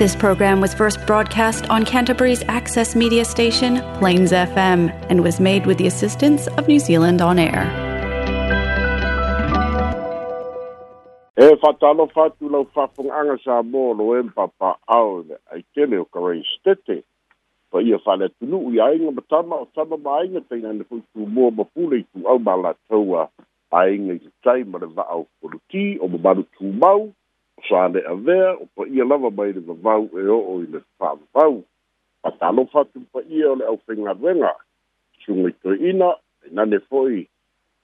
This program was first broadcast on Canterbury's access media station, Plains FM, and was made with the assistance of New Zealand On Air. E whatalo fatu lau whapunga sa mōlo e mpapa au le ai tele o karei stete. Pa ia whale tunu i ainga matama o tama ainga teina na futu mō mapule i tu au māla taua ainga i te taimare va au kuruki o mabaru tū mau sale a ver o pa ia lava mai de vau e o o ile fa vau pa talo fa tu pa ia le au fenga venga su mi to ina e na ne foi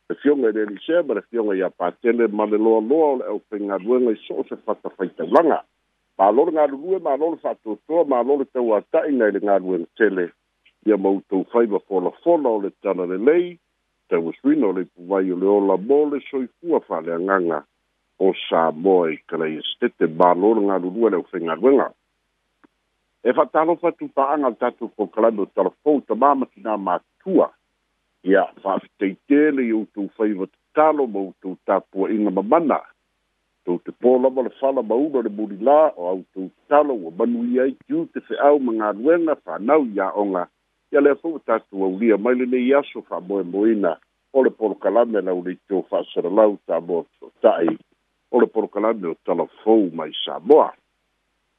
se fiona de lise ma le fiona ia pa tele ma le lo lo le au fenga venga so se fa ta fa ta langa pa lo nga lu ma lo fa to to ma lo te wa ta ina le nga lu tele ia mo to fa ba fo lo fo lo le tana le lei te wo swino le pu vai le ola bole so i fu a fa le nganga o sa moi kala istete balon nga lulu le ofenga gwenga e fatalo fatu pa anga tatu ko kala do tarfo to ba ma mama ma tua ya fa fitele yo to faiva talo mo to tapo ina mamana to te polo mo sala ba uno de budila o au to talo wo banu ya ju te se au manga gwenga fa nau ya onga ya le fo tatu wo ria mai le ya so fa mo mo Ole por kalame la unicho fa sera lauta mo tai o le porokalame o talafou mai samoa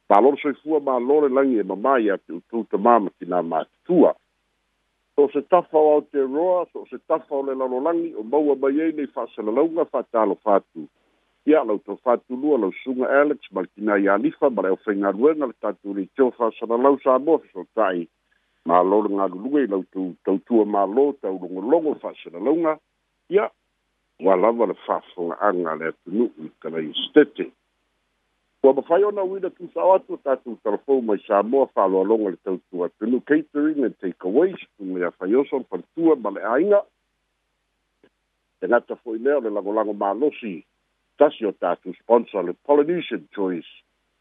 palolo soifua malo le lagi e mamā iā te utou tamā ma tinā matutua so o se tafa o aotearoa so o se tafa o le lalolagi o maua mai ai nei fa'asalalauga fa'atalofa atu ia lautou fatulua lausuga alex ma le tinā ialifa ma le ofaigaluega le tatou leiteo fa'asalalau samoa fesoata'i malo le galuluga i lautou tautua malo taulogologo fa'asalalauga ia ua lava le fa'afoga'aga le atunu'u i tala iusetete ua mafai ona uina tusao atu o tatou talafou mai sa moa fa'aloaloga le tautu atunu'u catering and takeaways mai afaioso e le palitua ma le aiga e gata fo'i lea o le lagolago malosi tasi o tatou sponsor le polynesian choice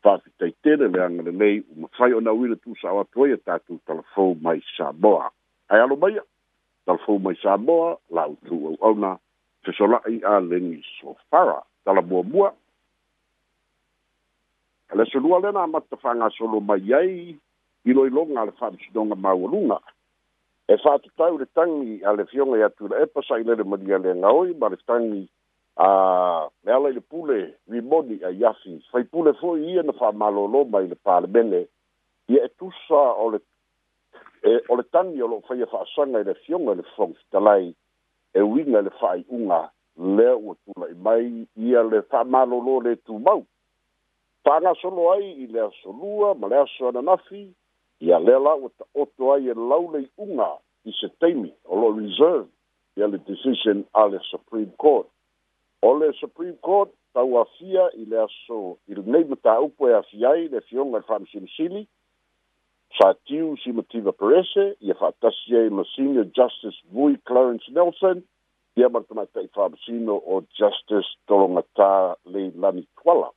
fa'afitaitele le agalelei u mafai ona uina tusao atu ai e tatou talafou mai sa moa ae alo maia talafou mai sa moa lautu auauna fesola'i a legi sofara talamuamua e a le solua lena amata fa'agasolo mai ai iloiloga a le fa'amasinoga maualuga e fa'atatau le tagi a le fioga i atu la epa sa'ilele malia lega oi ma le tagi a le ala i le pule rimoni ai afi faipule fo'i ia na fa'amalōlō mai le palemene ia e tusa o le e o le tagi o lo'o faia fa'asaga i le fioga i le fogafitalai e winga le fa'ai'uga lea ua tula'i mai ia le fa'amalōlō le tumau fa'agasolo ai i le aso lua ma le aso ananafi ia le la ua ta'oto ai e lau lei'uga i se taimi o lo reserve ia le decision a le supreme court o le supreme court tauafia i le aso i lenei mataupu e afia ai le fioga e fa'amasilisili fatiu si motiva perese ia fatasi ai ma senior justice vui clarence nelson ia matamata i faamasino o justice tologatā leilani tuala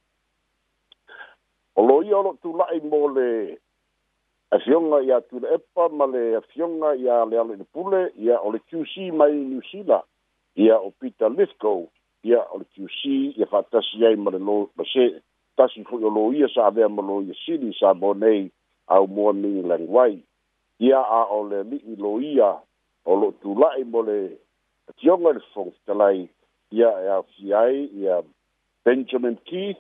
o lo ia o loo tula'i mo le afioga iā tula epa ma le afioga iā le alo inapule ia o le qc mai new sila ia o peter lithco ia o le qc ia fa'atasi ai ma le lo ma se tasi fo'i o lo ia sa avea ma lo ia sili sa mo nei au mua mingi lang wai. Ia a ole li i lo ia, o lo tu lai mole, ti onga le fong talai, ia e a fiai, ia Benjamin Keith,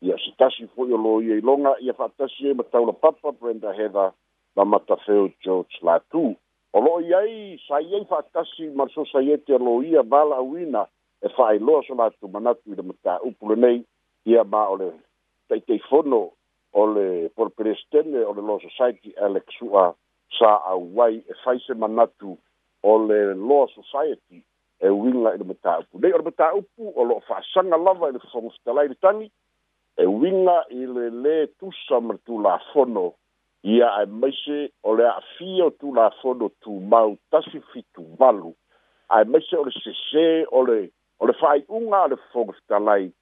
ia se tasi fo lo ia i longa, ia fa tasi e matau la papa Brenda Heather, la matafeo George Latu. O lo ia i, sa ia i fa tasi, marso sa ia te lo ia, bala awina, e fa i loa so latu manatu i le mata upule nei, ia ma ole, tei tei fono, o le por presidente o le law society alex sua sa auai e faise manatu o le law society e winga i le mataupu nei o le mataupu o loo fa'asaga lava i le fafagositalai le tagi e winga i le lē tusa ma le tulafono ia ae maise o le a'afia o tu tulafono tumau tasi fituvalu ae maise o le sesē o le o le fa'ai'uga a le fafagositalai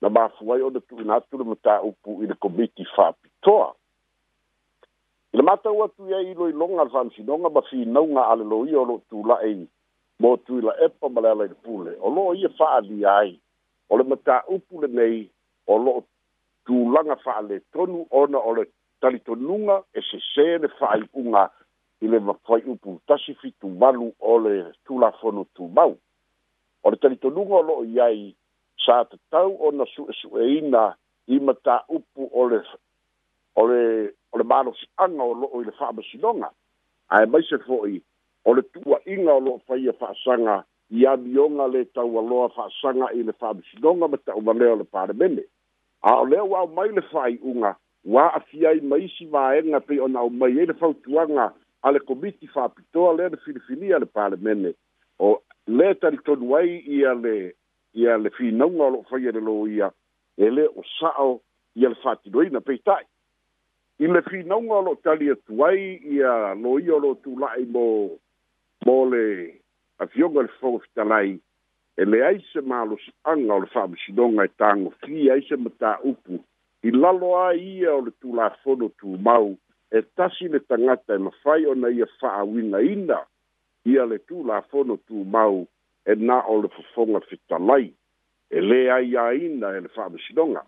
na mafuai ona tuuina atu le mataupu i le komiti faapitoa i le matau atu ia iloiloga le faamisinoga ma finauga a le lo ia o loo tula'i mo tuila epa ma le ala i le pule o loo ia fa'aalia ai o le mataupu lenei o loo tulaga fa'alētonu ona o le talitonuga e sesē le fa'aiʻuga i le fai upu tasi fitumalu o le tulafono tumau o le talitonuga o loo iai sa te tau o na su su e ina i mata upu o le o le o le maro si anga o lo o le faba si longa ai mai se foi o le tua inga o lo fai e fa sanga i a bionga le tau a loa fa sanga i le faba si longa mata uva leo le pare mene a o leo au mai le fai unga wa a fiai mai si va e nga pe o na o mai e le fau tuanga a le komiti fa pitoa le le filifini a le pare mene o le tari tonuai i a le ia le finauga o loo faia le lo ia e lē o sa'o ia le fa'atinoina peita'i i le finauga o loo tali atu ai ia lo ia o loo tula'i mo mo le afioga le fofoga fitalai e leai se malosa'aga o le fa'amasinoga e tagofia ai se mataupu i lalo a ia o le tulafono tumau e tasi le tagata e mafai ona ia fa'auinaina ia le tulafono tumau E na o le fofoga fetalai e lē aiāina e le fa'amasiloga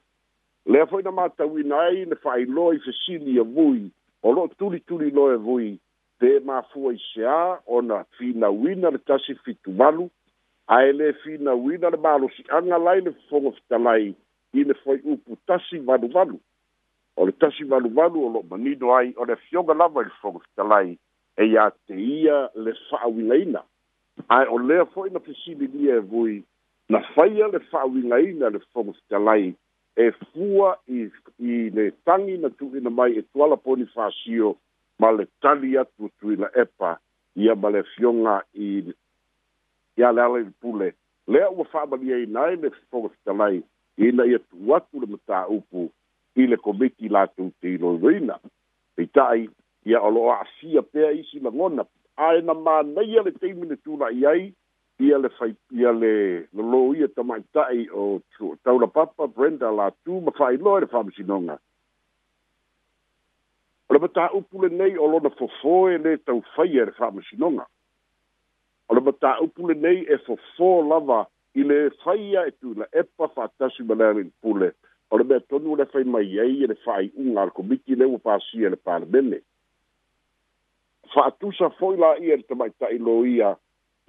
lea fo'i na matauina ai na fa'ailoa i fesili e vui o lo'o tulituli loa e vui pe mafua i seā ona finauina le tasi fituvalu ae lē finauina le Anga lai le fofoga fitalai, i le foi upu tasi valuvalu o le tasi valuvalu o lo'o manino ai o le afioga lava i le fofoga fetalai e iā te ia le fa'auigaina ae o lea fo'i na fesililia e vui na faia le fa'auigaina le fofoga fetalai e fua i i le tagi na tu'uina mai e tuala poni fasio ma le tali atu atuina epa ia ma le afioga i ia le ala i le pule lea ua fa'amaliaina ai le fofoga fetalai ina ia tu atu le mataupu i le komiti latou te iloiloina peita'i ia o lo'o a'afia pea isi lagona ae na manaia le taimi le tula'i ai ia le fai ia le lolō ia tamaita'i o taula papa brenda latu ma fa'ailoa i le fa'amasinoga o le mataupu lenei o lona fofoe lē taufaia i le fa'amasinoga o le mataupu lenei e fofō lava i le faia e tuila epa fa'atasi ma lea leipule o le mea tonu o le fai mai ai e le fa'ai'uga a le komiti e le ua pasia le palemene fa'atusa fo'i la ia tailoia tamaita'ilo ia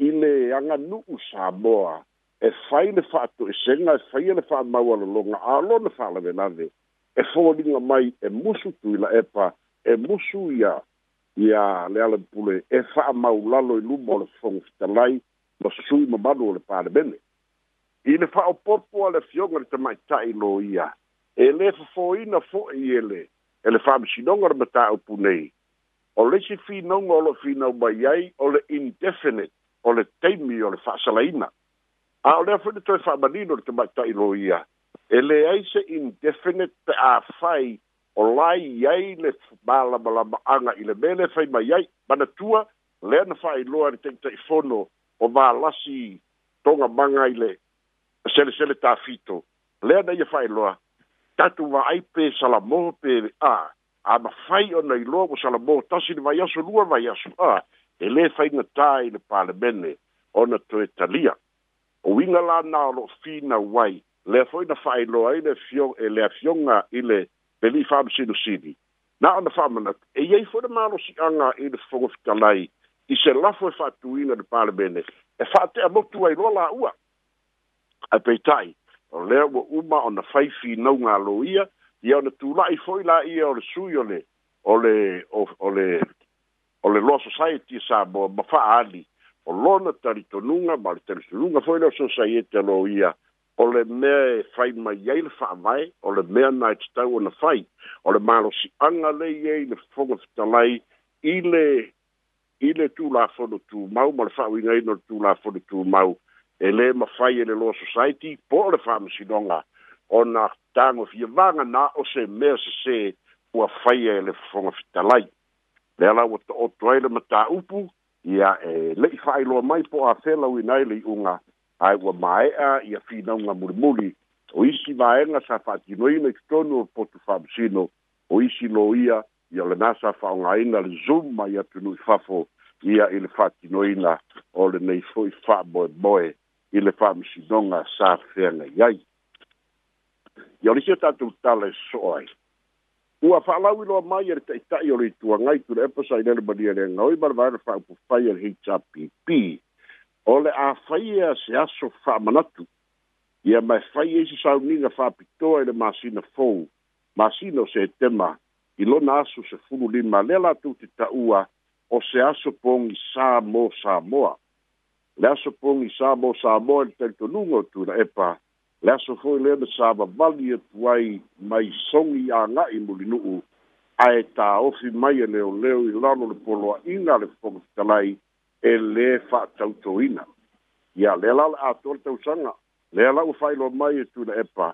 i le aganu'u samoa e fai le fa'ato'esega e, e faia le fa'amaualologa alo le fa'alavelave e foliga mai e musu tuila epa e musu ia ia le pule e fa'amaulalo i luma o le fofoga fitalai ma susui mamalu o le palemene i le fa'aopopo a le fioga le tamaita'ilo ia e lē fofoina fo'i ele e le fa'amasinoga e le o lesi finauga o loo finau mai ai o le indefinite o le taimi o le fa'asalaina a o lea foi le toe fa'amanino le tamaita'i lo ia e leai se indefinite pe afai o lai ai le malamalamaʻaga i le mea le fai mai ai manatua lea na fa'ailoa le taʻitaʻifono o malasi togamaga i le selesele tafito lea na ia fa'ailoa tatu va'ai pe salamo pe a a mafai ona i loa ua salamō tasi le vaiaso lua vaiaso a e lē na i le palemene ona toe talia ouiga lana o loo finau ai lea fo'i na fa'ailoa ai le fio e le afioga i le pelii fa'amasinosini na ona fa'amanatu e iai fo'i le malosi'aga i le fofogofitalai i se lafo e fa'atuina le palemene e a motu ai loa la'ua ae peita'i o lea ua uma ona fai finaugalo ia ia ona tulaʻi foʻi la ia o le sui ole ole ole o le loa society sa mo ma faaali o lona talitonuga ma le talisuluga foʻi le o society alo ia o le mea e fai mai ai le faavae o le mea na e tatau ona fai o le malosiaga lei ai le fofoga fetalai i le i le tulafono tumau ma le faauigaina o le tulafono tumau e lē mafai e le loa society po o le faamasinoga ona tagofiavaga na o se mea se ua faia e le fofoga fitalai le ala ua to'oto ai le matāupu ia e le'i fa'ailoa mai po afelauina ai le i'uga ae ua mae'a ia finauga mulimuli o isi maenga sa fa'atinoina i totonu o potu fa'amasino o isi lo ia ia lenā sa fa'aogāina le zoom mai atunu'i fafo ia i le fa'atinoina o lenei fo'i fa'amoemoe i le fa'amasinoga sa feagai iai. ia olisi o tatou tala e so ai ua fa'alau i loa mai e le ta'ita'i o le ituagai tule epasaile le malia lega oi ma le vaele fa'aupufai a le hpp e o le a faia e se aso fa'amanatu ia mae fai eisi sauniga fa'apitoa i e le masina fou masina o setema i lona aso se fulu lima le latou te ta'ua o se aso pogi sa mo samoa le aso pogi sa mo samoa i le talitonuga o tula epa le aso foi lea na savavali atu e ai mai soni aga'i molinu'u ae tāofi mai e leoleo i lalo le poloa'iga a le fofogafitalai e lē fa'atautoina ia lea la o le ato le tausaga lea la ua fa'ailoa mai e tu la epa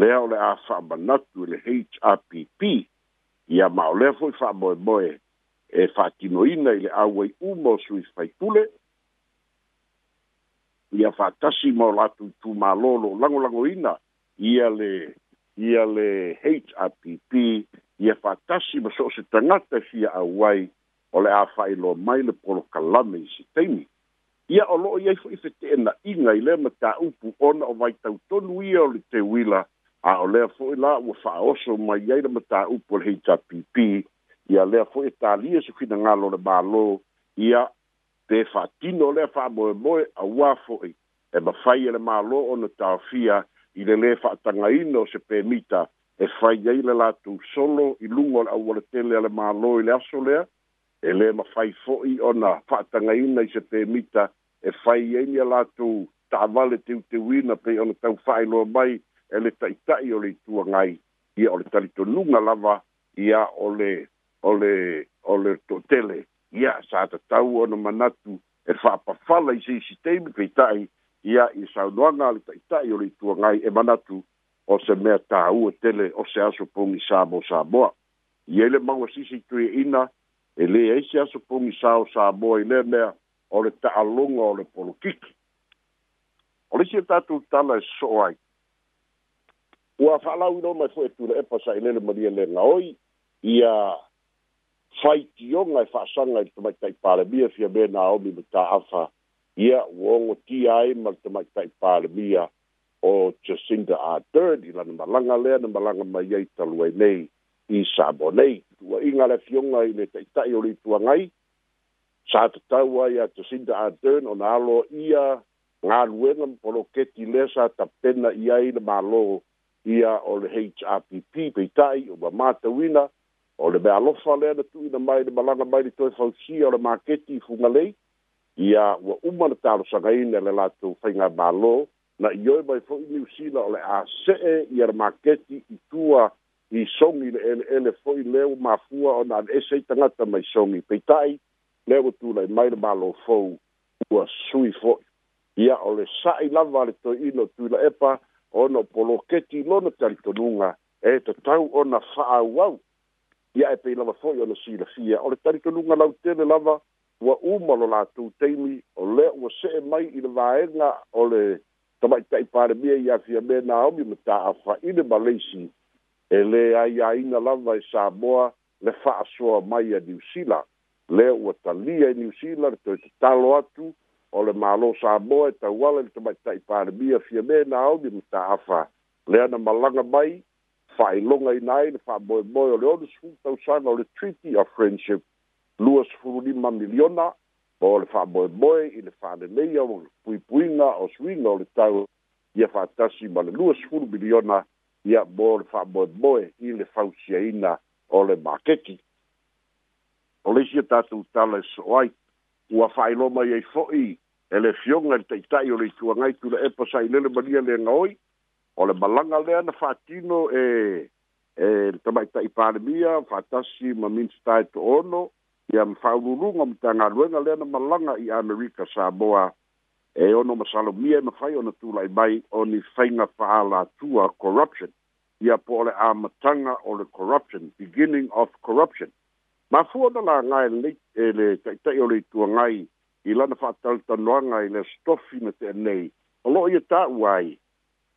lea o le a fa'amanatu e e i le hrpp ia ma o lea fo'i fa'amoemoe e fa'atinoina i le auai uma o sui faitule ia fatasi mo latu tu malolo lango lango ina ia le ia le HRPP ia fatasi mo so se tangata fia a wai ole le afai lo mai le polo kalame i teimi ia o loo iai fo ife te ena inga i lea mata upu ona o vai tau tonu ia o le te wila a o lea fo ila ua faaoso mai iai le mata upu o le HRPP ia lea fo e talia se kina ngalo le malo ia pe fatino le fa mo mo a wafo i e ma fai e le ma lo on na tawhia i le le fa tanga ino se permita e fai ei le latu solo i lungo la ua le tele ma lo i le aso e le ma fai fo i o na fa tanga ino i se pe e fai ei le latu ta vale te ute wina pe o na fai lo mai e le taitai o le tua ngai i o le talito lunga lava i a o le o le o le to ia sa ta tau ona manatu e fa pa fala i si sistem pe tai ia i sa no ngal tai tai o tu ngai e manatu o se me tau o e tele o se aso pung i sa mo sa mo i ele mau si si tu e ina e le e se aso pung i sa o sa mo i le me o le ta alunga o le polukiki o le si tatu tala e so ai ua fa lau i no mai fo e tu le e pasa i le le maria le ngaoi ia faitioga e fa'asaga i le tamaitai palemia fia me naomi ma ta'afa ia ua ogotia ai ma le tamaitai palemia o jacinda ardern i lana malaga lea na malaga mai ai talu ai nei i sabo nei ua'iga le afioga i le taʻitaʻi o le ituagai sa tatau ai a jacinda ardern ona alo ia galuega ma poloketi lea sa tapena i ai le mālō ia o le hrpp peita'i ua matauina o le mea alofa lea na tuuina mai le malaga mai li toe fausia o le maketi i fuga lei ia ua uma na talosagaina le latou faiga mālō na i oe mai fo'i niusila o le a se'e ia le maketi i tua i sogi le eleele fo'i lea ua mafua ona ale ese i tagata mai sogi peita'i lea ua tulai mai le mālō fou ua sui fo'i ia o le sa'i lava le toeina o tuila epa ona o poloketi lona talitonuga e tatau ona fa'aauau ia e pei lava foʻi ona silafia o le talitonuga lautele lava ua uma lo latou taimi o lea ua se'e mai i le vaega o le tamaʻitaʻi palemia i afia me naomi ma ta'afa'ile ma leisi e lē aiaina lava e samoa le fa'asoa mai a niusila lea ua talia e niusila le toe tatalo atu o le mālō samoa e tauala i le tamaita'i palemia afia me naomi ma ta'afa lea na malaga mai faailoga ina ai le fa'amoemoe o le ole sefulu o le treaty of friendship lua sefulu lima miliona o le fa'amoemoe i le fa'aleleia o le puipuiga o suiga o le tau ia fa'atasi ma le lua sefulu miliona ia mo le fa'amoemoe i le fausiaina o le makeki o le isia tatou tala e so'o ai ua fa'ailoa mai ai fo'i e le fioga i le ta'ita'i o le ituagai tulaepa sailele malia le agaoi o le malaga lea na faatino e e tamaita i palemia faatasi ma to ono ia ma faaululuga ma tagaluega lea na malanga i america saboa e ono masalomia me mafai ona tula'i mai o ni faala tua corruption ia pole o le amataga o le corruption beginning of corruption mafua na lagae lee le ta'ita'i o le ituagai i lana fatal fa'ataletanoaga ngai le stofi na nei a lot of that ai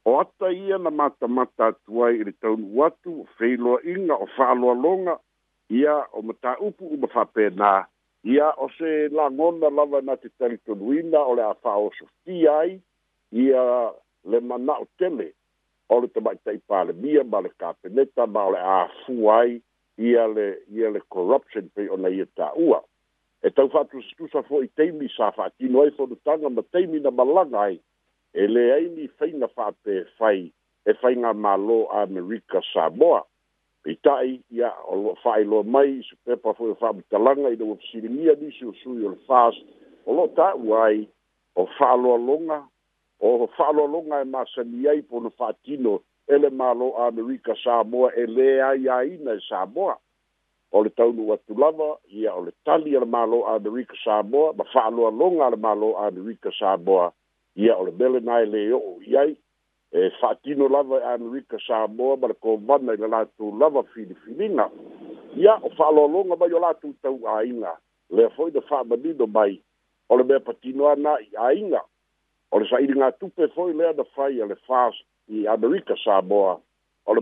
o ata ia na mata atu ai i le taunu atu feiloaʻiga o faaaloaloga ia o mata mataupu uma na ia o se lagona lava na te talitonuina o le a faaosofia ai ia le manaʻo tele o le tamaʻitaʻi palemia ma le kapeneta ma o le afua ai ia le ia le corruption pei ona ia ta taʻua e taufaatusatusa foʻi taimi sa fa faatino ai fonotaga ma taimi na malaga ai e le ai ni faina fape fai e faina malo america samoa pitai ya o fai lo mai se pepa foi fa talanga i do sirimia di su su yo fast o lo ta wai o fa lo longa o fa lo longa e masa ni ai po no fatino ele malo america samoa e le ai ai na e samoa o le taunu atu lava ia o le tali ala malo america samoa ma fa lo longa ala malo america samoa ia o le mele nai le o i e fa'atino lava e amerika samoa ma le kovana i le latou lava filifiliga ia o fa'aloaloga mai o latou tau'āiga lea fo'i le fa'amanino mai o le mea patinoana i āiga o le fa'iligatupe fo'i lea da fai a le fast i amerika samoa o le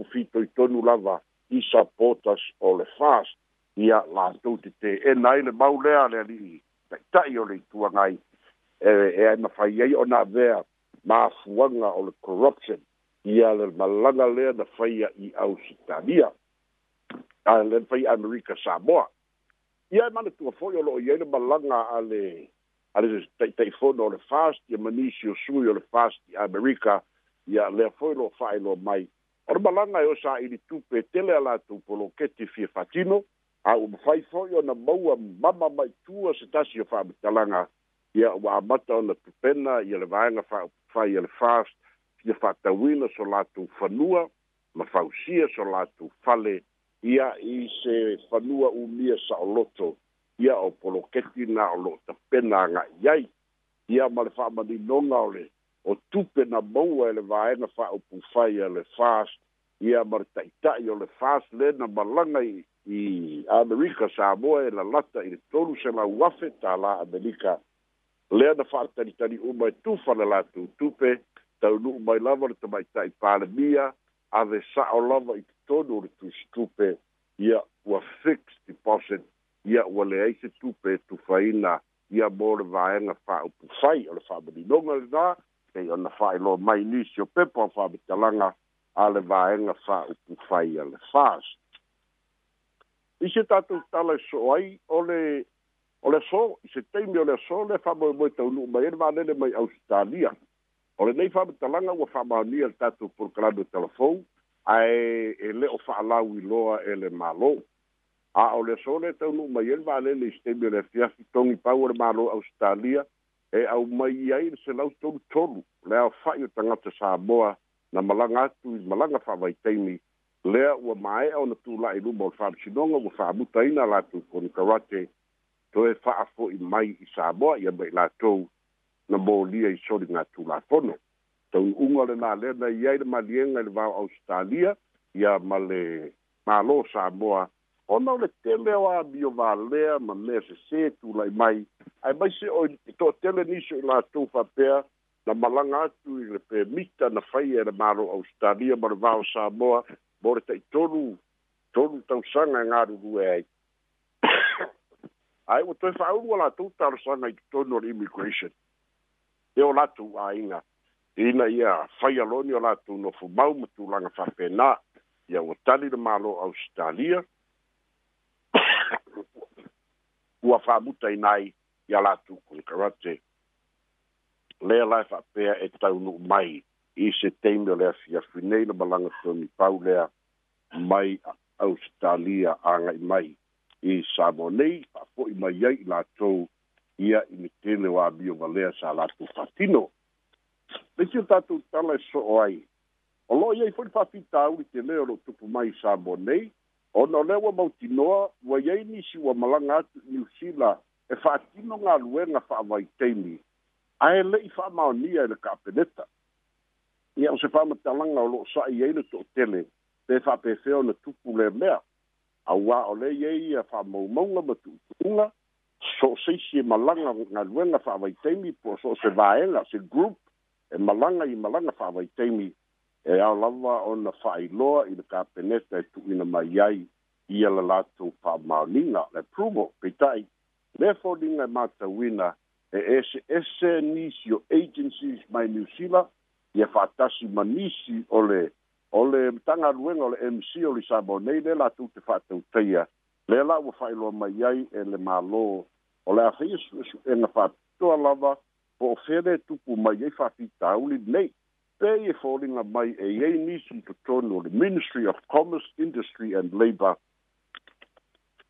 i fitoitonu lava i supporters o le fast ia latou te e nai le mau le le ali'i ta'ita'i o le ituagai e e ai mafai ai ona vea ma fuanga o le corruption ia le malanga le na fai i Australia a le fai America Samoa ia ma le tua foi o lo ia le malanga ale ale se tei tei fono le fast ia manisi o sui o le fast i America ia le foi lo fai lo mai o le malanga e o sa i li tupe e tele ala tu polo keti fie fatino a u mafai foi o na maua mama mai tua se tasi o fai talanga ia ia ua amata ona tupena ia le vaega fafai a le fast ia fa'atauina so latou fanua ma fausia so latou fale ia i se fanua umia sa'oloto ia o poloketi na o lo'o tapena aga'i ai ia ma le fa'amalinoga o le o tupe na maua e le vaega fa'aupufai a le fast ia ma le ta'ita'i o le fast le na malaga i amerika sa moa e lalata i le tolu selau afe tālā amerika lea na fa'ataritari uma e tufa le latou tupe taunu'u mai lava le tamaita'i palemia ave sa'o lava i totonu o le tusi tupe ia ua fix deposit ia ua leai se tupe e tufaina ia mo le vaega fa'aupu fai o le fa'amalinoga lenā pei ona fa'ailoa mai nisi o pepo a fa'amitalaga a le vaega fa'aupu fai a le fas i se tatou tala e so'o ai o le o le so i se taimi o le aso le fa'amoemoe taunuu mai e le valele mai australia o lenei fa'amatalaga ua fa'amaonia le tatou polokalado o telefou ae e lē o fa'alau iloa e le mālō a o le so le taunuu mai e le valele i se taimi o le afiafi togi pau o le mālō ausitalia e au mai i ai le selau tolutolu le aofa'i o tagata samoa na malaga atu i malaga fa'avaitaimi lea ua mae'a ona tula'i luma o le fa'amasinoga ua fa'amutaina latou koni karate to e fa afo i mai i Samoa i mai la to na mo lia i sori nga tu la fono to unga le na le na i ai ma le nga va Australia i a ma le ma lo Samoa o no le tele o a bio va le ma me se se tu la mai ai mai se o i to tele ni so la to fa pea na malanga tu i le permita na fai e le maro Australia ma le va Samoa mo le tai tolu tolu tau sanga ngā e ai ai o toi fa'a ua latou talosaga i totonu o le immigration e o latou āiga ina ia faia loni o latou nofo mau ma tulaga faapenā ia ua tali le mālo australia ua fa'amuta ina ai ia latou konkarate lea lae fa'apea e taunu'u mai i setaimi o le afiafi nei le malaga tonipau lea mai australia agai mai e samo pa fo i mai ai la to ia i me tele wa bio valea sa la tu fatino le ki ta tu tala e so ai o lo ia i fo fa fita u te le ro tu mai samo o no le wa mauti noa wa ia ni si wa malanga tu ni sila e fatino tino nga lue nga fa vai teni ai le i fa ma ni ai le ka peneta ia o se fa ma talanga lo sa ia i le to tele pe fa pe fe o le tu pu mea aua o le ye ia fa mo mo nga matu nga so se si e malanga nga luenga fa vai temi po so se vae la se group e malanga i malanga fa vai temi e a lava o na fa i lo i le kapeneta e tu ina mai ai ia le lato fa maulinga le prubo pitai le fodinga mata wina e ese ese nisio agencies mai New Zealand ia fa tasi manisi o le o le tagaluega o le mc o le sabo nei le tu te fatu faatautaia le la ua faailoa mai ai e le mālō o le e na fatu alava po o fele tupu mai ai fafita faafitauli nei pe e foliga mai e iai nisi totonu o le ministry of commerce industry and labour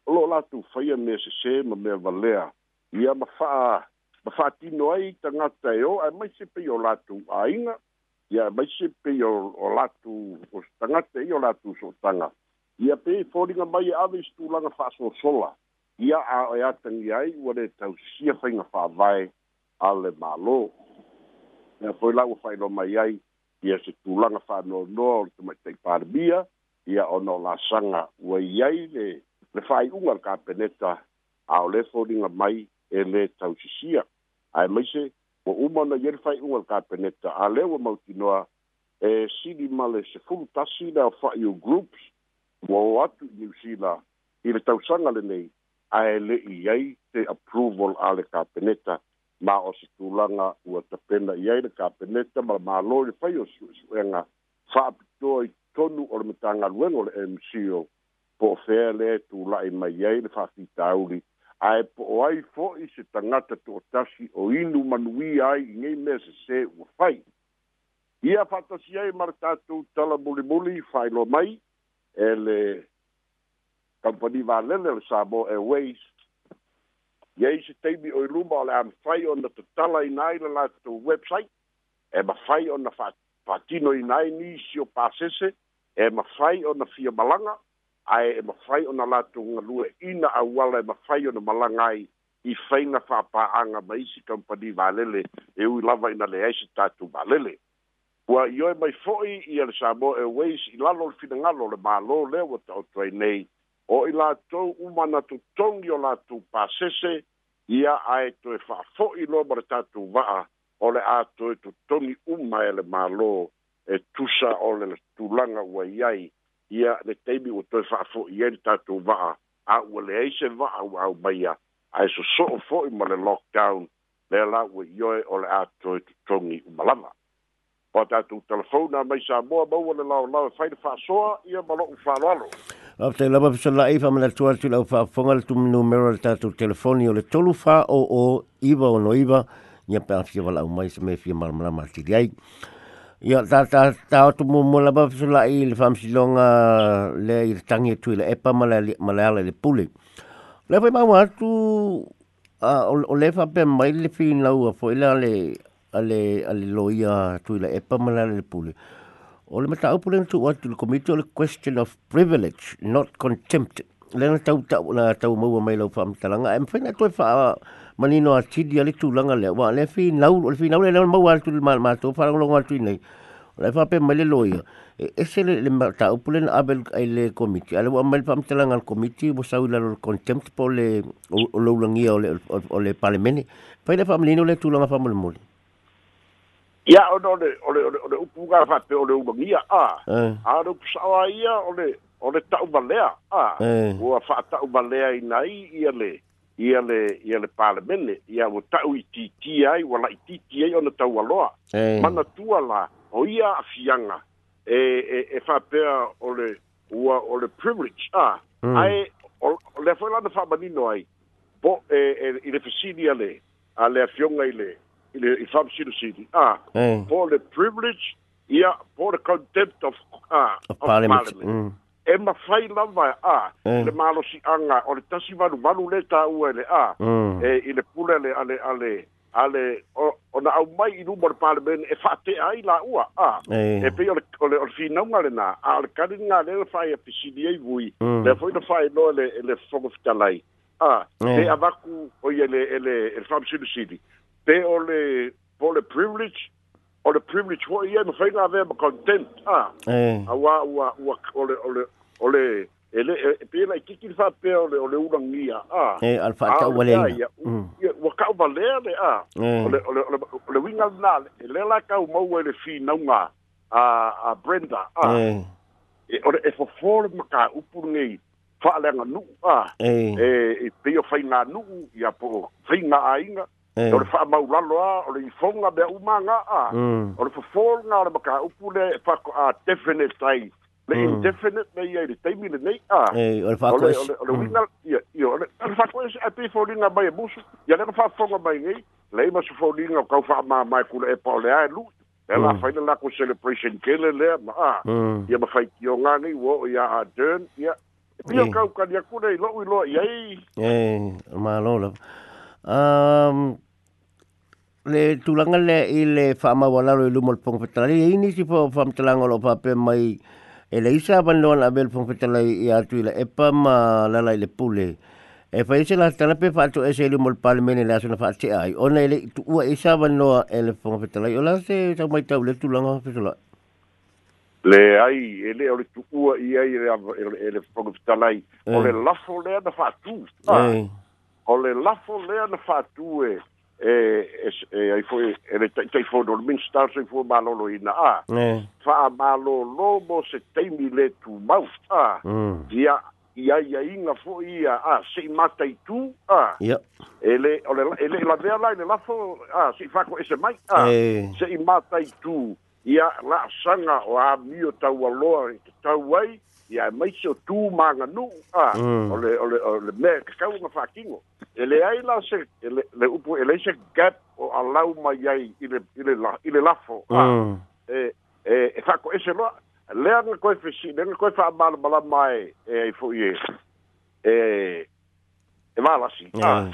o la tu faia me se ma mea valea ia ma faa ma faatino ai tangata e o ai mai se pei o la latou aiga ia mai se pe o, o latu o tanga te o latu so tanga ia pe e folinga mai e ave stu langa fa so sola ia a ia e tangi ai o le tau sia fainga fa vai ale malo ia foi la o fai lo mai ai ia se tu langa fa no no o te mai te parbia ia o no la sanga o ia le le fai unga ka peneta a o le folinga mai e le tau sia ai mai se o uma na yer fai ua ka peneta a le wa mauti noa e sidi male se fulu tasi na fa yo groups wa o atu New Zealand i le tau e le nei a le i ei te approval ale le ka peneta ma o se tūlanga ua ta pena i ei le ka peneta ma ma lo le fai o suenga fa apitoa i tonu o le metanga luengo le MCO po fea le tūlai mai ei le fa fitauri ae po'o ai fo'i se tagata to'atasi o inu manuia ai i gei mea sesē ua fai ia fa'atasi ai ma le tatou tala mulimuli lo mai e le kampani valele le samo airways iai se taimi o i luma o le a mafai ona tatala ina ai le latou website e mafai ona fa'atino ina ai nisio pasese e mafai ona fia malaga ae e mafai ona latou galue ina auala e mafai ona malaga ai i faiga fa'apa'aga ma isi kampani valele e ui lava ina le se tatou valele ua i oe mai fo'i ia le samo airways i lalo o le finagalo o le mālō lea ua ta'oto ai nei o i latou uma na totogi o latou pasese ia ae toe fa'afo'i loa ma le tatou va'a o le a toe totogi uma e le mālō e tusa o le tulaga wai ai ia le taimi ua toe fa'afo'i ai le tatou va'a a ua leai se va'a ua aumaia ae soso'o fo'i ma le lockdown lea la ua ioe o le a toe totogi uma lava o a tatou telefona mai sa moa maua le laolao e fai le fa'asoa ia ma lo'u fa'aloalo Ape te lama pisa lai wha mana tuar tu lau wha whonga le tumi numero le tātou telefoni o le tolu wha o o iwa o no iwa ni a pēnafia wala au mai sa me fia maramara mati di ai. Ya ta ta ta tu mo mo la bafu la il fam si longa le ir tangi e tu le e pa mala le mala le le puli. Le fa ma tu a o le fa pe mai le fin la u fo e le ale ale ale loia tu le e pa mala le puli. O le pu upule tu wa tu le committee le question of privilege not contempt. Le na tau tau na tau mo mai lo fam talanga em fa na tu fa mani no atidi ale tu langa le wa le fi nau le fi nau le nau mau atu mal mal tu fa ngolo ngatu nei le fa pe mele loia e ese le le ta upulen abel ai le komiti ale wa mal pam tela ngal komiti bo sau la lor contempt po le o lo langi o le o le parlamenti pa le fam mele no le tu langa fa mul ya o no le o le o ga fa pe o le ubangi a a ro sau ia o le o le ta ubalea a e. o fa ta ubalea i nai ia le ia le ia le palemene ia ua ta'u i titi ai ua la'i titi ai ona taualoa manatua la o ia afianga e e e per o le o le privilege a mm. ae lea foi lana fa'amanino ai po e e i le fesili a le a le afioga i le i le i fa'amasinosili a po le privilege ia po le contempt of uh, of mm e ma fai la va a eh. le malo si anga o le tasi va valu le ta u e le a mm. e i le pule le ale ale ale o na au mai i rumor pale ben e fate ai la u a eh. e pe o le o le fi na unga le na a le le fai e pisidi e vui le foi le fai no le le fogo e mm. fitalai e a eh. e avaku o ye le le le fam silu sili pe o le po le privilege or the privilege ho ia no fainga ve ma content ah eh awa wa wa ole ole ole ele e, e pe na kiki eh, fa pe ole ole una ngia ah eh alfa ka wale ah wa ka wale ah ole ole ole ole winga na ele la ka mo wale e fi na nga a a brenda ah eh ole e fo for ma ka upu ngi fa le nga nu ah eh e pe yo na nu ya po fainga ainga Eh. o le fa'amaulalo a o le ifoga mea umāga'a mm. o le fofoluga o le maka upu le fako e a definite tai le mm. indefinite me ia i le taimi lenei a eh, ole uiga ole fakoese ae pei foliga mai e musu ia lega fa'afoga mai gei lai ma sofoliga o kau fa'amamae kula e pa o leā e lu'i e lafaina mm. lako celebration kele lea ma a ia ma faitioga gei ua o ia adern ia e pia kaukaliaku nei lo'u iloa i ai e eh, malo Um... le tulanga le i le whaamawalaro i lumo le pongwhetala. I ini si po whamtalanga lo pape mai e le isa abandoan a bel pongwhetala i atu i la epa ma lala i le pule. E whai se la tala pe whaatu e se lumo le palimene le asuna whaate ai. Ona ele le tu ua isa abandona e le e pongwhetala ola se tau mai tau le tulanga whetala. Le ai ele ole tu ua i ai e le pongwhetala i. ole e e eh. le lafo lea na whaatu. Eh. O le lafo lea na e. e e, e ai foi ele tei foi do min star se foi malolo ina a eh fa malolo mo se tei mile tu mau sta dia mm. ia ia inga fo ia a se mata i tu a ia ele ole ele la vea la ele la fo a e se fa ko ese mai a e. se mata i tu ia la sanga o a mio tau a loa tau ai ia mai se o tū maganu'u a mm. o le o le o le mea kakau ga e leai la se e le upu e se gap o alau mai ai i le i le i le lafo a mm. e e e fa'ako'ese loa lea ga koe fesi le koe fa'amalamalama e, e e ai fo'i e e a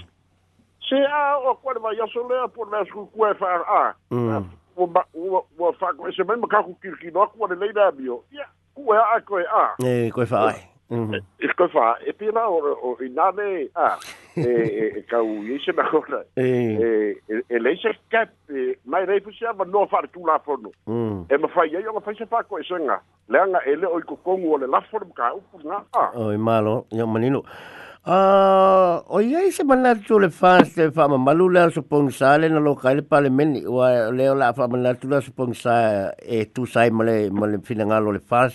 se a o koe le aso lea po lea sukukua e fa'a a mm. ua ua fa'ako'ese mai ma kilikino aku a Ua a koe a. E, koe whaai. Mhm. E koe wha, e pira o, o inane a, e, e, e kau ise na kona. E, e, e, e leise kep, e, mai reipu mm. se ama noa whare tū lafono. E ma whai ei, o ma whai se whako e senga. Leanga ele o i kukongu o le lafono mka upu nga a. O, e malo, ia manino. E, Uh, ah, o iai se manatu le fans te whaamamalu lea supong sa le na loka ele pale meni ua eh, leo la whaamanatu lea supong sa e eh, tu sai male male finangalo le fans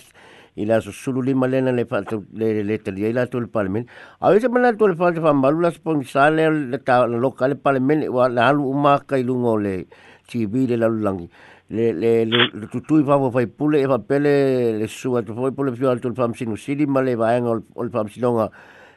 i la susulu lima lena le whaatu le le talia i la tu le pale meni a se manatu le fans te whaamamalu lea supong sa le le ta na loka ele pale meni ua le halu umaka i lungo le TV le lalulangi le le le tutui fa fai pule e fa pele le sua tu foi pule fiu altu le famsinu sili ma le vaenga ol famsinonga ah,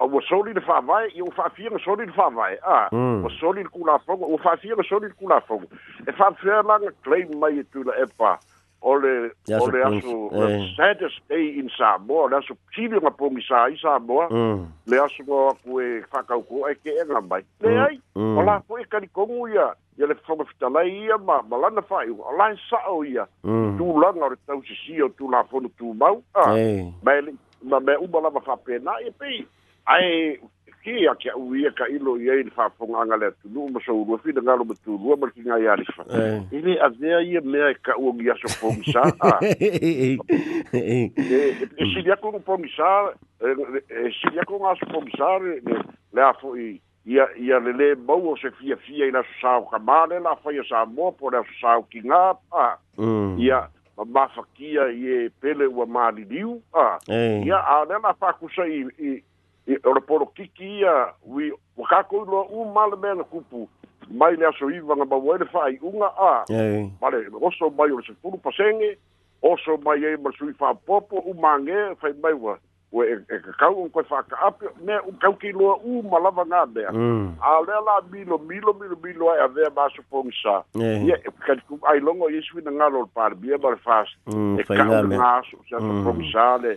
ua ah, soli le fa'avae o ua fa'afia ga soli le fa'avae a ah, ua hmm. soli le o ua fa'afia ga soli le kulafoga e fa'afea laga claim mai e tuila epa o le o le aso eh, eh. saddest day in samoa le aso pili ga pogi sa i samoa hmm. le aso ga ik e fa'akaukoa hmm. e ke'ega mai leai o la fo'i e kalikogu ia ia le fofoga fitalai ia ma ma lana fa'aiuga o la e sa'o ia tulaga o ah, le tausisia o tulafonu tumau a ma e le'i ma mea uma lava e pei ae kia ya kia uia ka ilo ia i le faafogaga le atunuu ma soulua finagalo ma tulua ma le kigai alifa i le eh. avea ia mea e kaʻu ogi aso pogisā e sili aku ga pogisā e, e, e sili aku ga aso pogisā le a foʻi ia ia lelē mau o se fiafia i le aso sao kamā le la sa moa po le aso sao kigā pa mm. ia ma mafakia i e pele ua diu a eh. ia a le la faakusai i Ora kikia ui o kako u malemena kupu mai le aso iwa nga bawa ele fai unga a vale oso mai o se puru pasenge oso mai e masui fa popo u mange fai mai wa o e e kakau un koe whaka api me un kau ki loa u malava ngā mea mm. a lea la milo milo milo milo ai a vea maso pong sa ia e kum ai longo isso ina ngā lor pārbia mara fast mm, e kakau ngā so se pong sa mm. le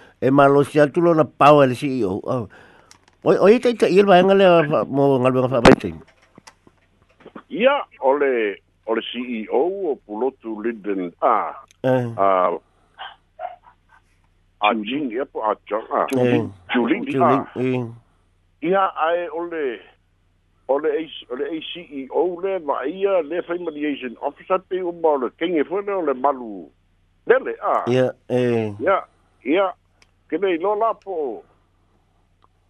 e malo si atu lo na pau e le si iyo. Oi, oi, tei, tei, ilma enga le mo ngalbenga wha mai tei. Ia, ole, ole CEO o pulotu Lyndon A. Eh. A, a jing, ia po a chong, eh, a. Juling, eh. ia. Ia, ai, ole, ole, ole, ole, CEO le, ma ia, le, fai mediation officer, te umba, ole, kenge fwene, ole, malu, lele, a. Ia, eh. Ia, ia, ke nei lo la po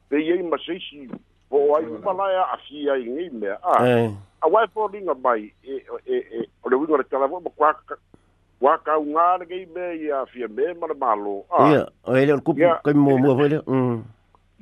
pe ye ma se si po ai pa la ya asi ai ngi me ah, a a wa po ding a bai e e e o le wingo le tala vo kwa wa ka un a le ngi me ya fi me ma le malo ah. a ya o ele al kupu ke mo mo vo ele mm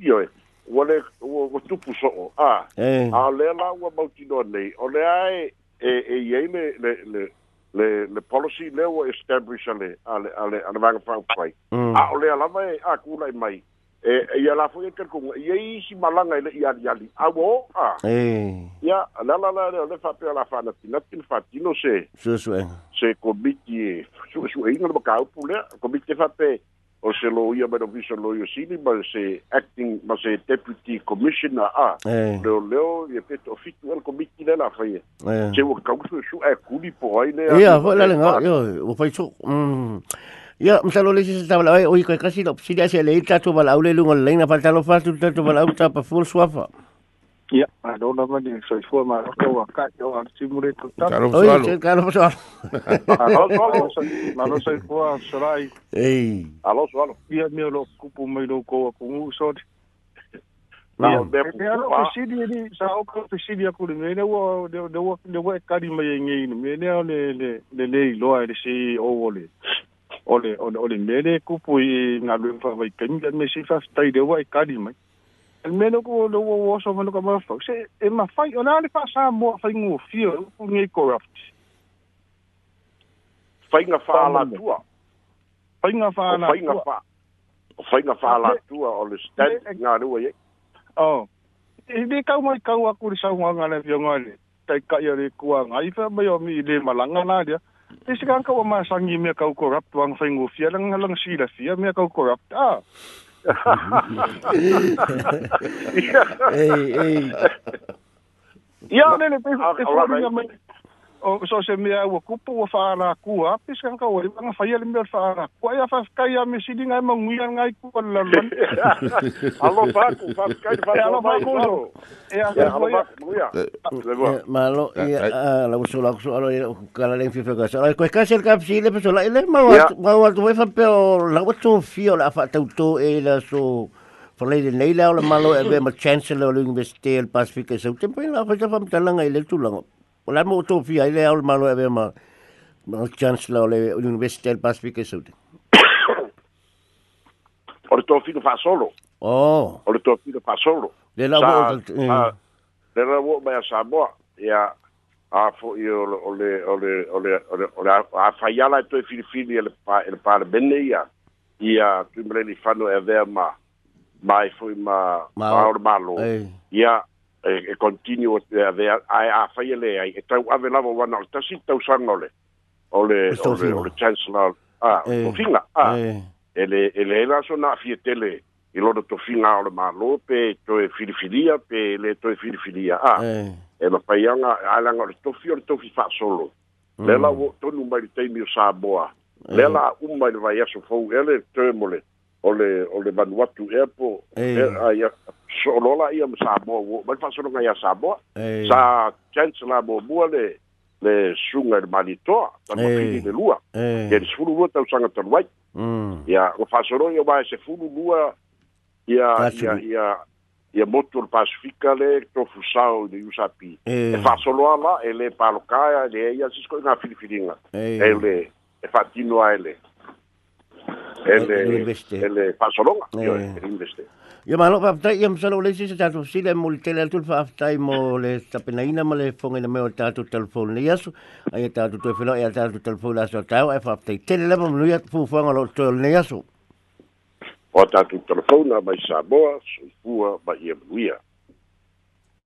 yo e wa le wo tupu so ah. a a le la wa bau ti do nei o le ai e e ye le le le le le policy e le o establish ale ale ale ale vanga fa pai mm. a o le lava e a kula e mai e, e ia la foi que com e aí se malanga ele ia ia ali a o a e ia la la la le fa pe la fa na tina tin fa tino se se se se comiti su su e ngalo ka o pula comiti fa pe o se lo ia mai ofisa lo ia sili ma se acting ma se deputy commissioner a hey. leo leo ia e pe to fitu al komiti le la fai hey. se wo ka usu e su e kuli po ai le ia ho la lenga yo wo fai so mm. ia msa lo le se ta la o kasi lo sili se le ta to bala o lungo le na falta lo fa to bala o pa full swafa Ia, a rona mani, so i fua maa roto wa kai o ar timure tu tam. Karo pasu alo. Oi, karo pasu alo. Maro so i fua sarai. Ei. Alo so alo. Ia mea lo kupu mai lo kou a kungu sori. Nao, bea kupu pa. Ia lo pisidi e ni, sa o kou pisidi a kuri. Mene ua, de ua, de ua e kari mai e ngei ni. Mene a le, le, le, le, loa e le si e o ole. Ole, ole, ole, mene kupu i ngalwe mfa vai kengi. Mene si fa stai de ua e kari mai. Ia el meno ko lo wo wo so meno ko mo se e ma fai ona le fa sa mo fai ngo fio ko e ngi corrupt fai nga fa la tua fai nga fa la fai nga fa fai nga fa la tua o le stand nga ru ye oh e di e ka mo ka wa ku sa ngo nga le yo nga le ta ka yo le ku nga i fa mo yo mi le malanga na dia e se ka ka wa ma sa ngi me ka ko rap tuang fai ngo fia lang lang si la fia me ka ko rap ah Uhum. ei! hey, hey. Yeah, then it is, it's, it's, o so se me ua kupu ua fa'alakua ape se kanka ua iwaga ku, le mea le eh, fa'alakua ia fa'afekai a mesili gae mauia gai kua lalolani alo faku fa'afekai alo faku ea malo ah, eh, ia ah, lau so lau so eh, ka la len fi fe ka sa ko ka ser ka si le peso la wa ma wa tu fa pe o la wa tu o la fa tau to e la so le nei la o le malo e be ma chancellor o l'université el Pacifique e sau tempo la fa fa mtalanga i tu la O la mo tō pia, ele au malo e ma, ma chancellor le Università del Pacifico Sud. O le tō fa solo. Oh. O le tō whino solo. Le la wo. Le la wo mai a Samoa. a fo i o le o le o le o le a faiala e toi filifili e le parabene ia ia tu fano e ma mai foi ma ma ormalo ia e continuo de de a a faile ai e tau ave lava wana o tasi tausaga ole ole ole ole chancellor ah o finga ah ele ele era so na fietele i loro tofiga o le lope to e filifilia pe le to e filifilia a e mapaiaga alaga ala le tofi o le tofi solo mm. le la to tonu mai le o saboa le la auma i le vaiaso fou ele termole o le o le vanuatu ea po ia eh, ah, so'olola ia ma samoa uo mai fa'asologa iā samoa sa chance la muamua le le suga i le malitoa tamapili le lua ia le sefulu lua tausaga talu ai ia mm. ua faasoloa ia mae sefulu lua ia ia ia ia motu o le pasifika le tofusao i le usapi e fa'asoloa la e lē palokā e leai ia sisko'i gafilifiliga e, e le e fa'atino a le Ele, ele Barcelona. Ia malo pa tai ia msala ole si ta to sile mo tele tu le le ai ia e fa ia fu lo to o ta tu telefon na sa ba ia